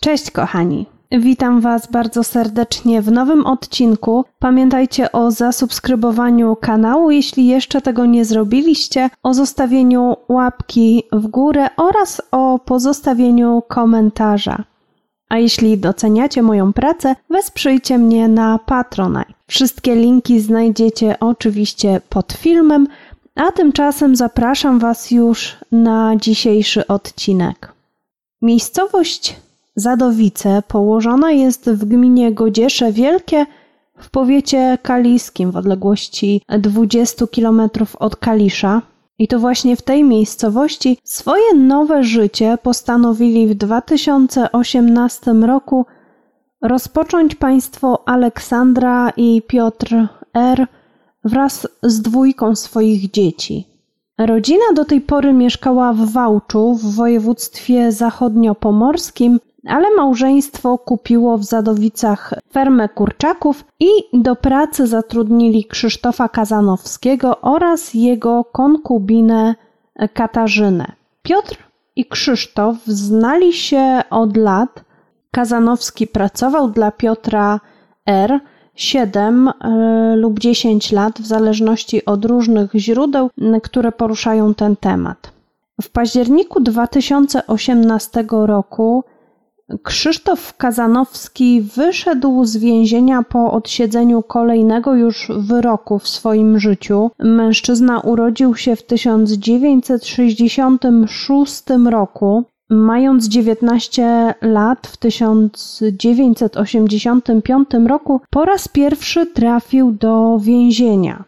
Cześć kochani. Witam Was bardzo serdecznie w nowym odcinku. Pamiętajcie o zasubskrybowaniu kanału, jeśli jeszcze tego nie zrobiliście, o zostawieniu łapki w górę oraz o pozostawieniu komentarza. A jeśli doceniacie moją pracę, wesprzyjcie mnie na Patronite. Wszystkie linki znajdziecie oczywiście pod filmem, a tymczasem zapraszam Was już na dzisiejszy odcinek. Miejscowość Zadowice położona jest w gminie Godziesze Wielkie w powiecie kaliskim w odległości 20 km od Kalisza. I to właśnie w tej miejscowości swoje nowe życie postanowili w 2018 roku rozpocząć państwo Aleksandra i Piotr R. wraz z dwójką swoich dzieci. Rodzina do tej pory mieszkała w Wałczu w województwie zachodniopomorskim, ale małżeństwo kupiło w Zadowicach fermę kurczaków i do pracy zatrudnili Krzysztofa Kazanowskiego oraz jego konkubinę Katarzynę. Piotr i Krzysztof znali się od lat. Kazanowski pracował dla Piotra R. 7 e, lub 10 lat, w zależności od różnych źródeł, które poruszają ten temat. W październiku 2018 roku Krzysztof Kazanowski wyszedł z więzienia po odsiedzeniu kolejnego już wyroku w swoim życiu. Mężczyzna urodził się w 1966 roku. Mając 19 lat w 1985 roku po raz pierwszy trafił do więzienia.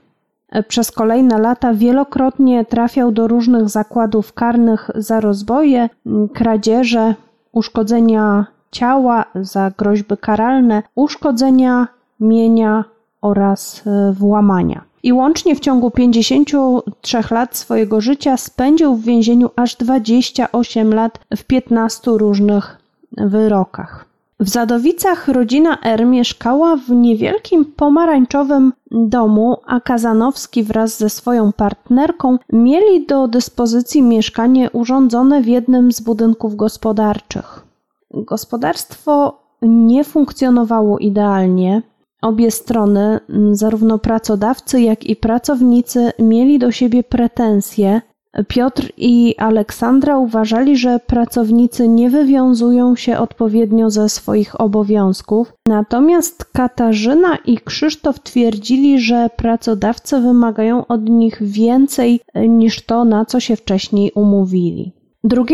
Przez kolejne lata wielokrotnie trafiał do różnych zakładów karnych za rozboje, kradzieże, uszkodzenia ciała, za groźby karalne, uszkodzenia mienia oraz e, włamania. I łącznie w ciągu 53 lat swojego życia spędził w więzieniu aż 28 lat w 15 różnych wyrokach. W Zadowicach rodzina R mieszkała w niewielkim pomarańczowym domu, a Kazanowski wraz ze swoją partnerką mieli do dyspozycji mieszkanie urządzone w jednym z budynków gospodarczych. Gospodarstwo nie funkcjonowało idealnie. Obie strony, zarówno pracodawcy, jak i pracownicy, mieli do siebie pretensje, Piotr i Aleksandra uważali, że pracownicy nie wywiązują się odpowiednio ze swoich obowiązków, natomiast Katarzyna i Krzysztof twierdzili, że pracodawcy wymagają od nich więcej niż to, na co się wcześniej umówili. 2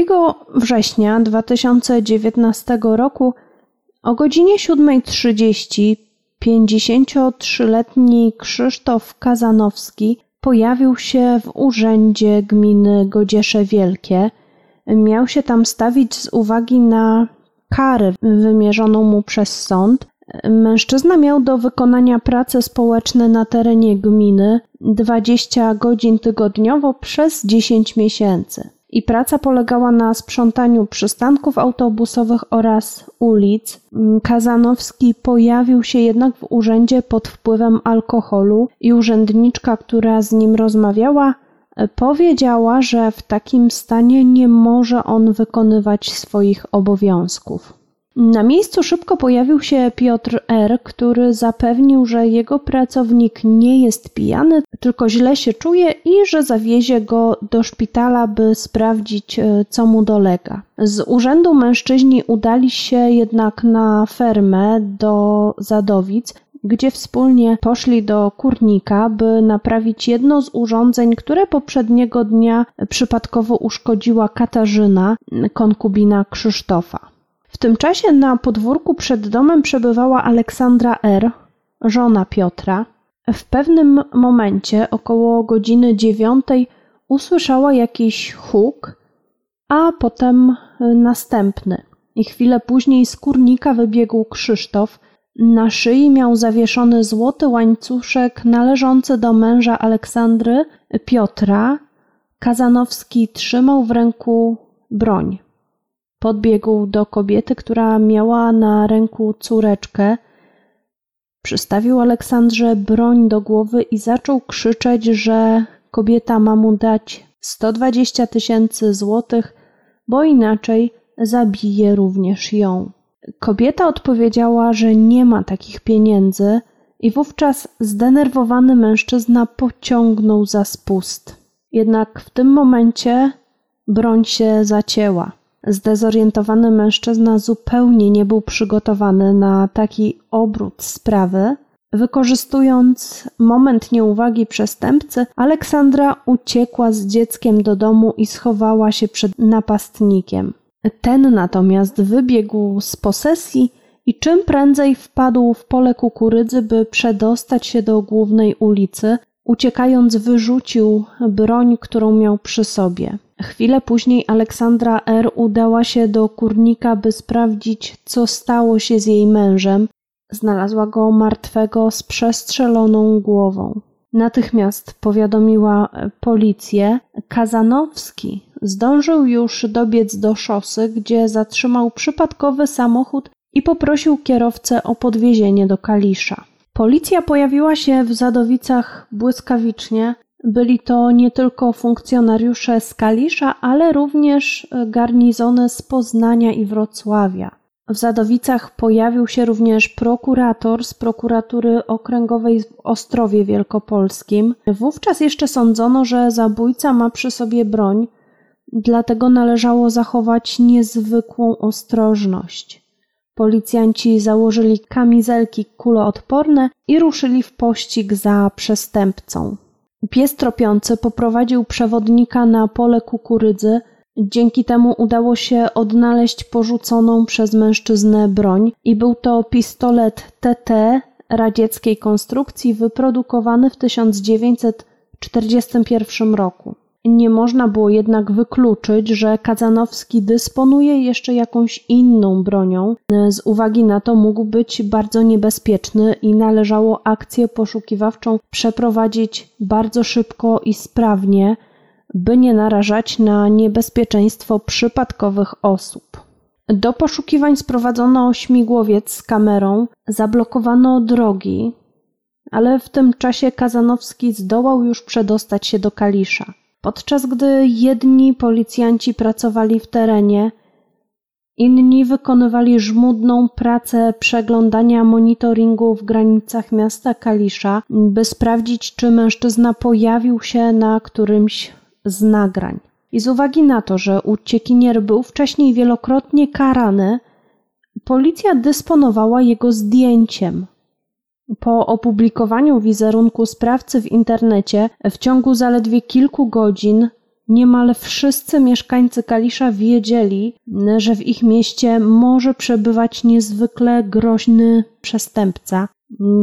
września 2019 roku o godzinie 7.30 53-letni Krzysztof Kazanowski pojawił się w urzędzie gminy Godziesze Wielkie. Miał się tam stawić z uwagi na karę wymierzoną mu przez sąd. Mężczyzna miał do wykonania prace społeczne na terenie gminy 20 godzin tygodniowo przez 10 miesięcy i praca polegała na sprzątaniu przystanków autobusowych oraz ulic. Kazanowski pojawił się jednak w urzędzie pod wpływem alkoholu i urzędniczka, która z nim rozmawiała, powiedziała, że w takim stanie nie może on wykonywać swoich obowiązków. Na miejscu szybko pojawił się Piotr R., który zapewnił, że jego pracownik nie jest pijany, tylko źle się czuje i że zawiezie go do szpitala, by sprawdzić, e, co mu dolega. Z urzędu mężczyźni udali się jednak na fermę do Zadowic, gdzie wspólnie poszli do kurnika, by naprawić jedno z urządzeń, które poprzedniego dnia przypadkowo uszkodziła Katarzyna, konkubina Krzysztofa. W tym czasie na podwórku przed domem przebywała Aleksandra R., żona Piotra. W pewnym momencie, około godziny dziewiątej, usłyszała jakiś huk, a potem następny. I chwilę później z kurnika wybiegł Krzysztof. Na szyi miał zawieszony złoty łańcuszek należący do męża Aleksandry, Piotra. Kazanowski trzymał w ręku broń. Podbiegł do kobiety, która miała na ręku córeczkę. Przystawił Aleksandrze broń do głowy i zaczął krzyczeć, że kobieta ma mu dać 120 tysięcy złotych, bo inaczej zabije również ją. Kobieta odpowiedziała, że nie ma takich pieniędzy, i wówczas zdenerwowany mężczyzna pociągnął za spust. Jednak w tym momencie broń się zacięła. Zdezorientowany mężczyzna zupełnie nie był przygotowany na taki obrót sprawy. Wykorzystując moment nieuwagi przestępcy, Aleksandra uciekła z dzieckiem do domu i schowała się przed napastnikiem. Ten natomiast wybiegł z posesji i czym prędzej wpadł w pole kukurydzy, by przedostać się do głównej ulicy. Uciekając, wyrzucił broń, którą miał przy sobie. Chwilę później Aleksandra R. udała się do kurnika, by sprawdzić, co stało się z jej mężem. Znalazła go martwego z przestrzeloną głową. Natychmiast powiadomiła policję. Kazanowski zdążył już dobiec do szosy, gdzie zatrzymał przypadkowy samochód i poprosił kierowcę o podwiezienie do Kalisza. Policja pojawiła się w Zadowicach błyskawicznie. Byli to nie tylko funkcjonariusze z Kalisza, ale również garnizony z Poznania i Wrocławia. W Zadowicach pojawił się również prokurator z prokuratury okręgowej w Ostrowie Wielkopolskim. Wówczas jeszcze sądzono, że zabójca ma przy sobie broń, dlatego należało zachować niezwykłą ostrożność. Policjanci założyli kamizelki kuloodporne i ruszyli w pościg za przestępcą. Pies tropiący poprowadził przewodnika na pole kukurydzy. Dzięki temu udało się odnaleźć porzuconą przez mężczyznę broń i był to pistolet TT radzieckiej konstrukcji wyprodukowany w 1941 roku. Nie można było jednak wykluczyć, że Kazanowski dysponuje jeszcze jakąś inną bronią. Z uwagi na to mógł być bardzo niebezpieczny i należało akcję poszukiwawczą przeprowadzić bardzo szybko i sprawnie, by nie narażać na niebezpieczeństwo przypadkowych osób. Do poszukiwań sprowadzono śmigłowiec z kamerą, zablokowano drogi, ale w tym czasie Kazanowski zdołał już przedostać się do Kalisza. Podczas gdy jedni policjanci pracowali w terenie, inni wykonywali żmudną pracę przeglądania monitoringu w granicach miasta Kalisza, by sprawdzić, czy mężczyzna pojawił się na którymś z nagrań. I z uwagi na to, że uciekinier był wcześniej wielokrotnie karany, policja dysponowała jego zdjęciem. Po opublikowaniu wizerunku sprawcy w internecie w ciągu zaledwie kilku godzin niemal wszyscy mieszkańcy Kalisza wiedzieli, że w ich mieście może przebywać niezwykle groźny przestępca.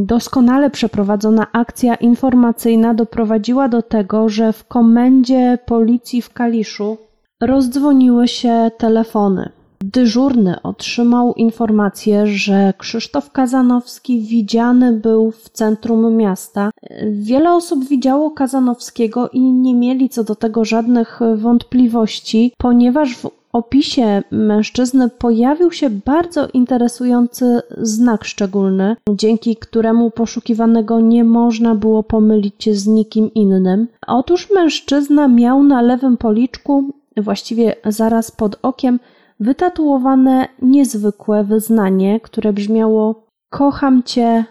Doskonale przeprowadzona akcja informacyjna doprowadziła do tego, że w komendzie policji w Kaliszu rozdzwoniły się telefony. Dyżurny otrzymał informację, że Krzysztof Kazanowski widziany był w centrum miasta. Wiele osób widziało Kazanowskiego i nie mieli co do tego żadnych wątpliwości, ponieważ w opisie mężczyzny pojawił się bardzo interesujący znak szczególny, dzięki któremu poszukiwanego nie można było pomylić z nikim innym. Otóż mężczyzna miał na lewym policzku, właściwie zaraz pod okiem, wytatuowane niezwykłe wyznanie, które brzmiało Kocham cię,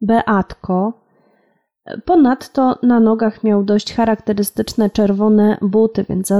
Beatko. Ponadto na nogach miał dość charakterystyczne czerwone buty, więc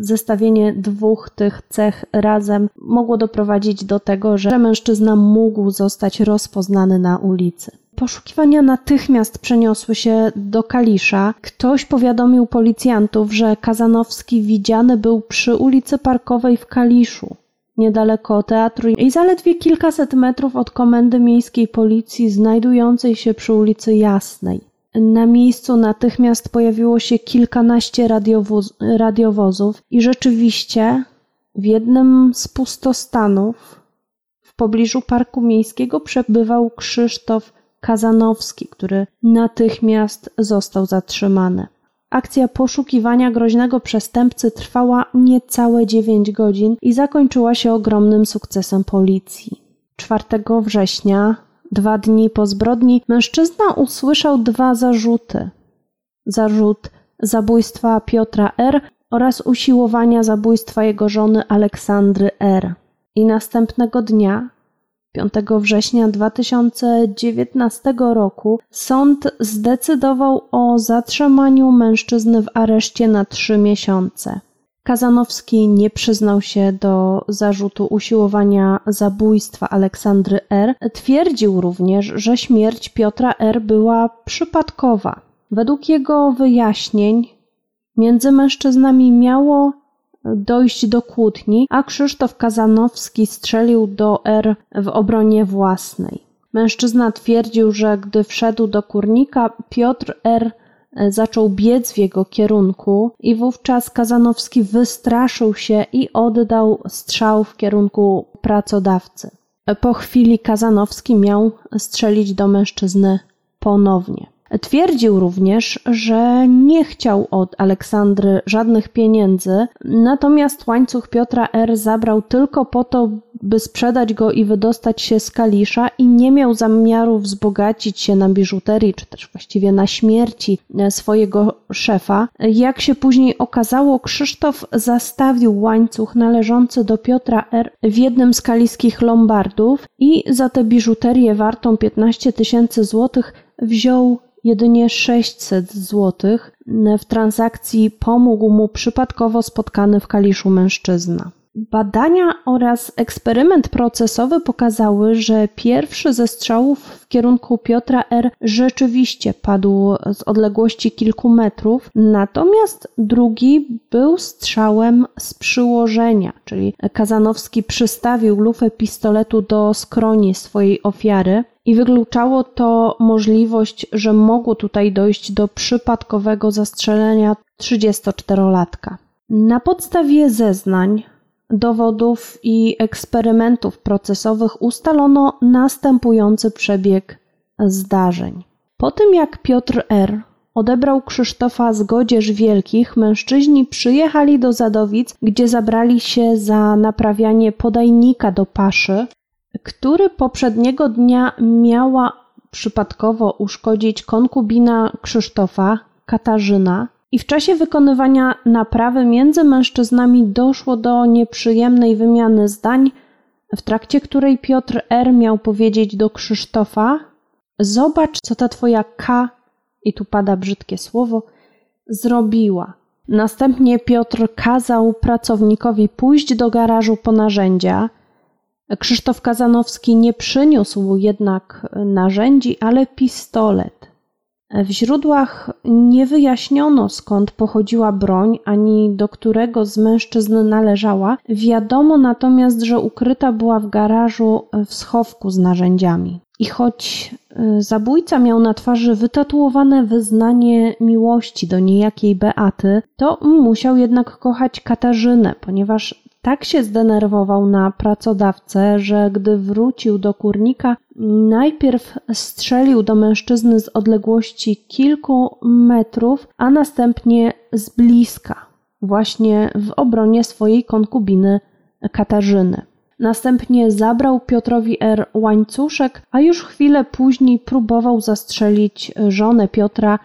zestawienie dwóch tych cech razem mogło doprowadzić do tego, że mężczyzna mógł zostać rozpoznany na ulicy. Poszukiwania natychmiast przeniosły się do Kalisza. Ktoś powiadomił policjantów, że Kazanowski widziany był przy ulicy Parkowej w Kaliszu niedaleko teatru i zaledwie kilkaset metrów od komendy miejskiej policji znajdującej się przy ulicy Jasnej. Na miejscu natychmiast pojawiło się kilkanaście radiowoz radiowozów i rzeczywiście w jednym z pustostanów w pobliżu parku miejskiego przebywał Krzysztof Kazanowski, który natychmiast został zatrzymany. Akcja poszukiwania groźnego przestępcy trwała niecałe 9 godzin i zakończyła się ogromnym sukcesem policji. 4 września, dwa dni po zbrodni, mężczyzna usłyszał dwa zarzuty: zarzut zabójstwa Piotra R. oraz usiłowania zabójstwa jego żony Aleksandry R. I następnego dnia, 5 września 2019 roku sąd zdecydował o zatrzymaniu mężczyzny w areszcie na trzy miesiące. Kazanowski nie przyznał się do zarzutu usiłowania zabójstwa Aleksandry R. Twierdził również, że śmierć Piotra R. była przypadkowa. Według jego wyjaśnień między mężczyznami miało dojść do kłótni, a Krzysztof Kazanowski strzelił do R w obronie własnej. Mężczyzna twierdził, że gdy wszedł do kurnika, Piotr R zaczął biec w jego kierunku i wówczas Kazanowski wystraszył się i oddał strzał w kierunku pracodawcy. Po chwili Kazanowski miał strzelić do mężczyzny ponownie. Twierdził również, że nie chciał od Aleksandry żadnych pieniędzy, natomiast łańcuch Piotra R. zabrał tylko po to, by sprzedać go i wydostać się z Kalisza i nie miał zamiaru wzbogacić się na biżuterii, czy też właściwie na śmierci swojego szefa. Jak się później okazało, Krzysztof zastawił łańcuch należący do Piotra R. w jednym z kaliskich lombardów i za tę biżuterię wartą 15 tysięcy złotych wziął jedynie 600 zł. W transakcji pomógł mu przypadkowo spotkany w Kaliszu mężczyzna. Badania oraz eksperyment procesowy pokazały, że pierwszy ze strzałów w kierunku Piotra R. rzeczywiście padł z odległości kilku metrów, natomiast drugi był strzałem z przyłożenia, czyli Kazanowski przystawił lufę pistoletu do skroni swojej ofiary i wykluczało to możliwość, że mogło tutaj dojść do przypadkowego zastrzelenia 34-latka. Na podstawie zeznań dowodów i eksperymentów procesowych ustalono następujący przebieg zdarzeń. Po tym jak Piotr R. odebrał Krzysztofa z Godzierz Wielkich, mężczyźni przyjechali do Zadowic, gdzie zabrali się za naprawianie podajnika do paszy, który poprzedniego dnia miała przypadkowo uszkodzić konkubina Krzysztofa, Katarzyna, i w czasie wykonywania naprawy między mężczyznami doszło do nieprzyjemnej wymiany zdań, w trakcie której Piotr R. miał powiedzieć do Krzysztofa: Zobacz, co ta twoja K, i tu pada brzydkie słowo, zrobiła. Następnie Piotr kazał pracownikowi pójść do garażu po narzędzia. Krzysztof Kazanowski nie przyniósł jednak narzędzi, ale pistolet. W źródłach nie wyjaśniono skąd pochodziła broń ani do którego z mężczyzn należała. Wiadomo natomiast, że ukryta była w garażu w schowku z narzędziami. I choć y, zabójca miał na twarzy wytatuowane wyznanie miłości do niejakiej Beaty, to musiał jednak kochać Katarzynę, ponieważ tak się zdenerwował na pracodawcę, że gdy wrócił do kurnika, najpierw strzelił do mężczyzny z odległości kilku metrów, a następnie z bliska, właśnie w obronie swojej konkubiny Katarzyny. Następnie zabrał Piotrowi R. łańcuszek, a już chwilę później próbował zastrzelić żonę Piotra,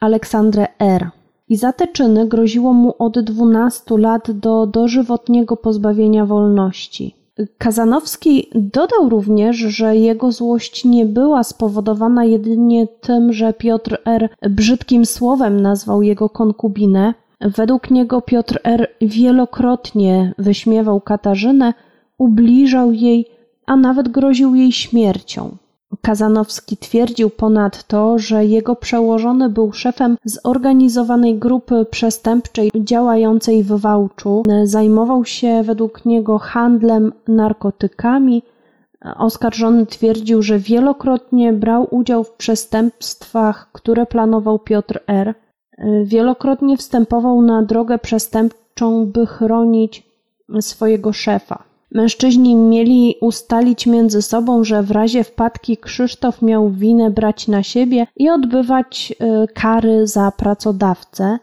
Aleksandrę R i za te czyny groziło mu od 12 lat do dożywotniego pozbawienia wolności. Kazanowski dodał również, że jego złość nie była spowodowana jedynie tym, że Piotr R. brzydkim słowem nazwał jego konkubinę. Według niego Piotr R. wielokrotnie wyśmiewał Katarzynę, ubliżał jej, a nawet groził jej śmiercią. Kazanowski twierdził ponadto, że jego przełożony był szefem zorganizowanej grupy przestępczej działającej w Wałczu. Zajmował się według niego handlem narkotykami. Oskarżony twierdził, że wielokrotnie brał udział w przestępstwach, które planował Piotr R. Wielokrotnie wstępował na drogę przestępczą, by chronić swojego szefa. Mężczyźni mieli ustalić między sobą, że w razie wpadki Krzysztof miał winę brać na siebie i odbywać y, kary za pracodawcę.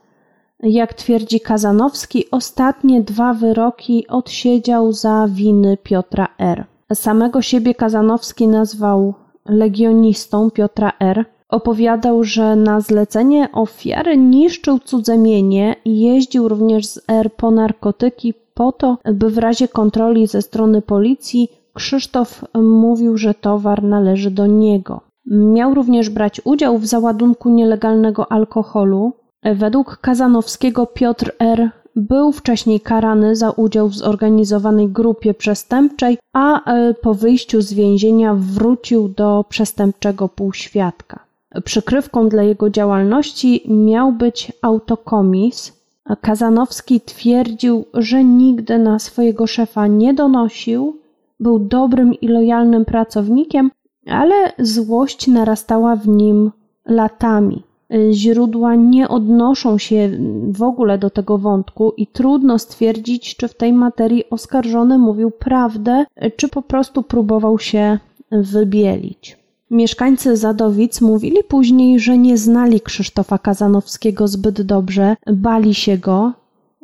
Jak twierdzi Kazanowski, ostatnie dwa wyroki odsiedział za winy Piotra R. Samego siebie Kazanowski nazwał legionistą Piotra R. Opowiadał, że na zlecenie ofiary niszczył cudze mienie i jeździł również z R po narkotyki po to, by w razie kontroli ze strony policji Krzysztof mówił, że towar należy do niego. Miał również brać udział w załadunku nielegalnego alkoholu. Według Kazanowskiego Piotr R. był wcześniej karany za udział w zorganizowanej grupie przestępczej, a e, po wyjściu z więzienia wrócił do przestępczego półświadka. Przykrywką dla jego działalności miał być autokomis. Kazanowski twierdził, że nigdy na swojego szefa nie donosił, był dobrym i lojalnym pracownikiem, ale złość narastała w nim latami. Źródła nie odnoszą się w ogóle do tego wątku i trudno stwierdzić, czy w tej materii oskarżony mówił prawdę, czy po prostu próbował się wybielić. Mieszkańcy Zadowic mówili później, że nie znali Krzysztofa Kazanowskiego zbyt dobrze, bali się go.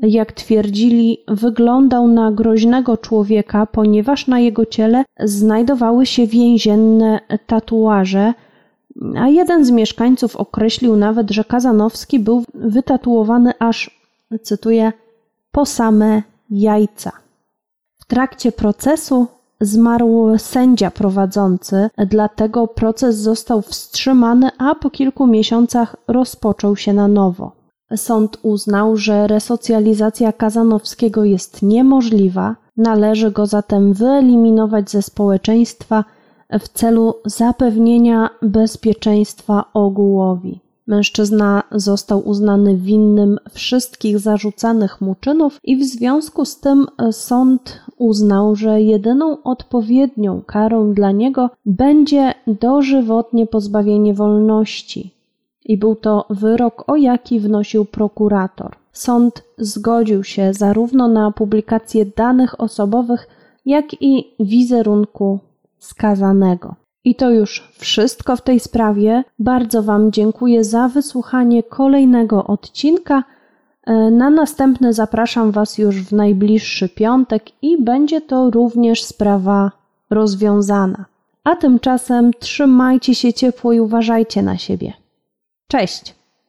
Jak twierdzili, wyglądał na groźnego człowieka, ponieważ na jego ciele znajdowały się więzienne tatuaże, a jeden z mieszkańców określił nawet, że Kazanowski był wytatuowany aż, cytuję, po same jajca. W trakcie procesu zmarł sędzia prowadzący, dlatego proces został wstrzymany, a po kilku miesiącach rozpoczął się na nowo. Sąd uznał, że resocjalizacja Kazanowskiego jest niemożliwa, należy go zatem wyeliminować ze społeczeństwa w celu zapewnienia bezpieczeństwa ogółowi. Mężczyzna został uznany winnym wszystkich zarzucanych mu czynów i w związku z tym sąd uznał, że jedyną odpowiednią karą dla niego będzie dożywotnie pozbawienie wolności. I był to wyrok, o jaki wnosił prokurator. Sąd zgodził się zarówno na publikację danych osobowych, jak i wizerunku skazanego. I to już wszystko w tej sprawie. Bardzo Wam dziękuję za wysłuchanie kolejnego odcinka. E, na następny zapraszam Was już w najbliższy piątek i będzie to również sprawa rozwiązana. A tymczasem trzymajcie się ciepło i uważajcie na siebie. Cześć!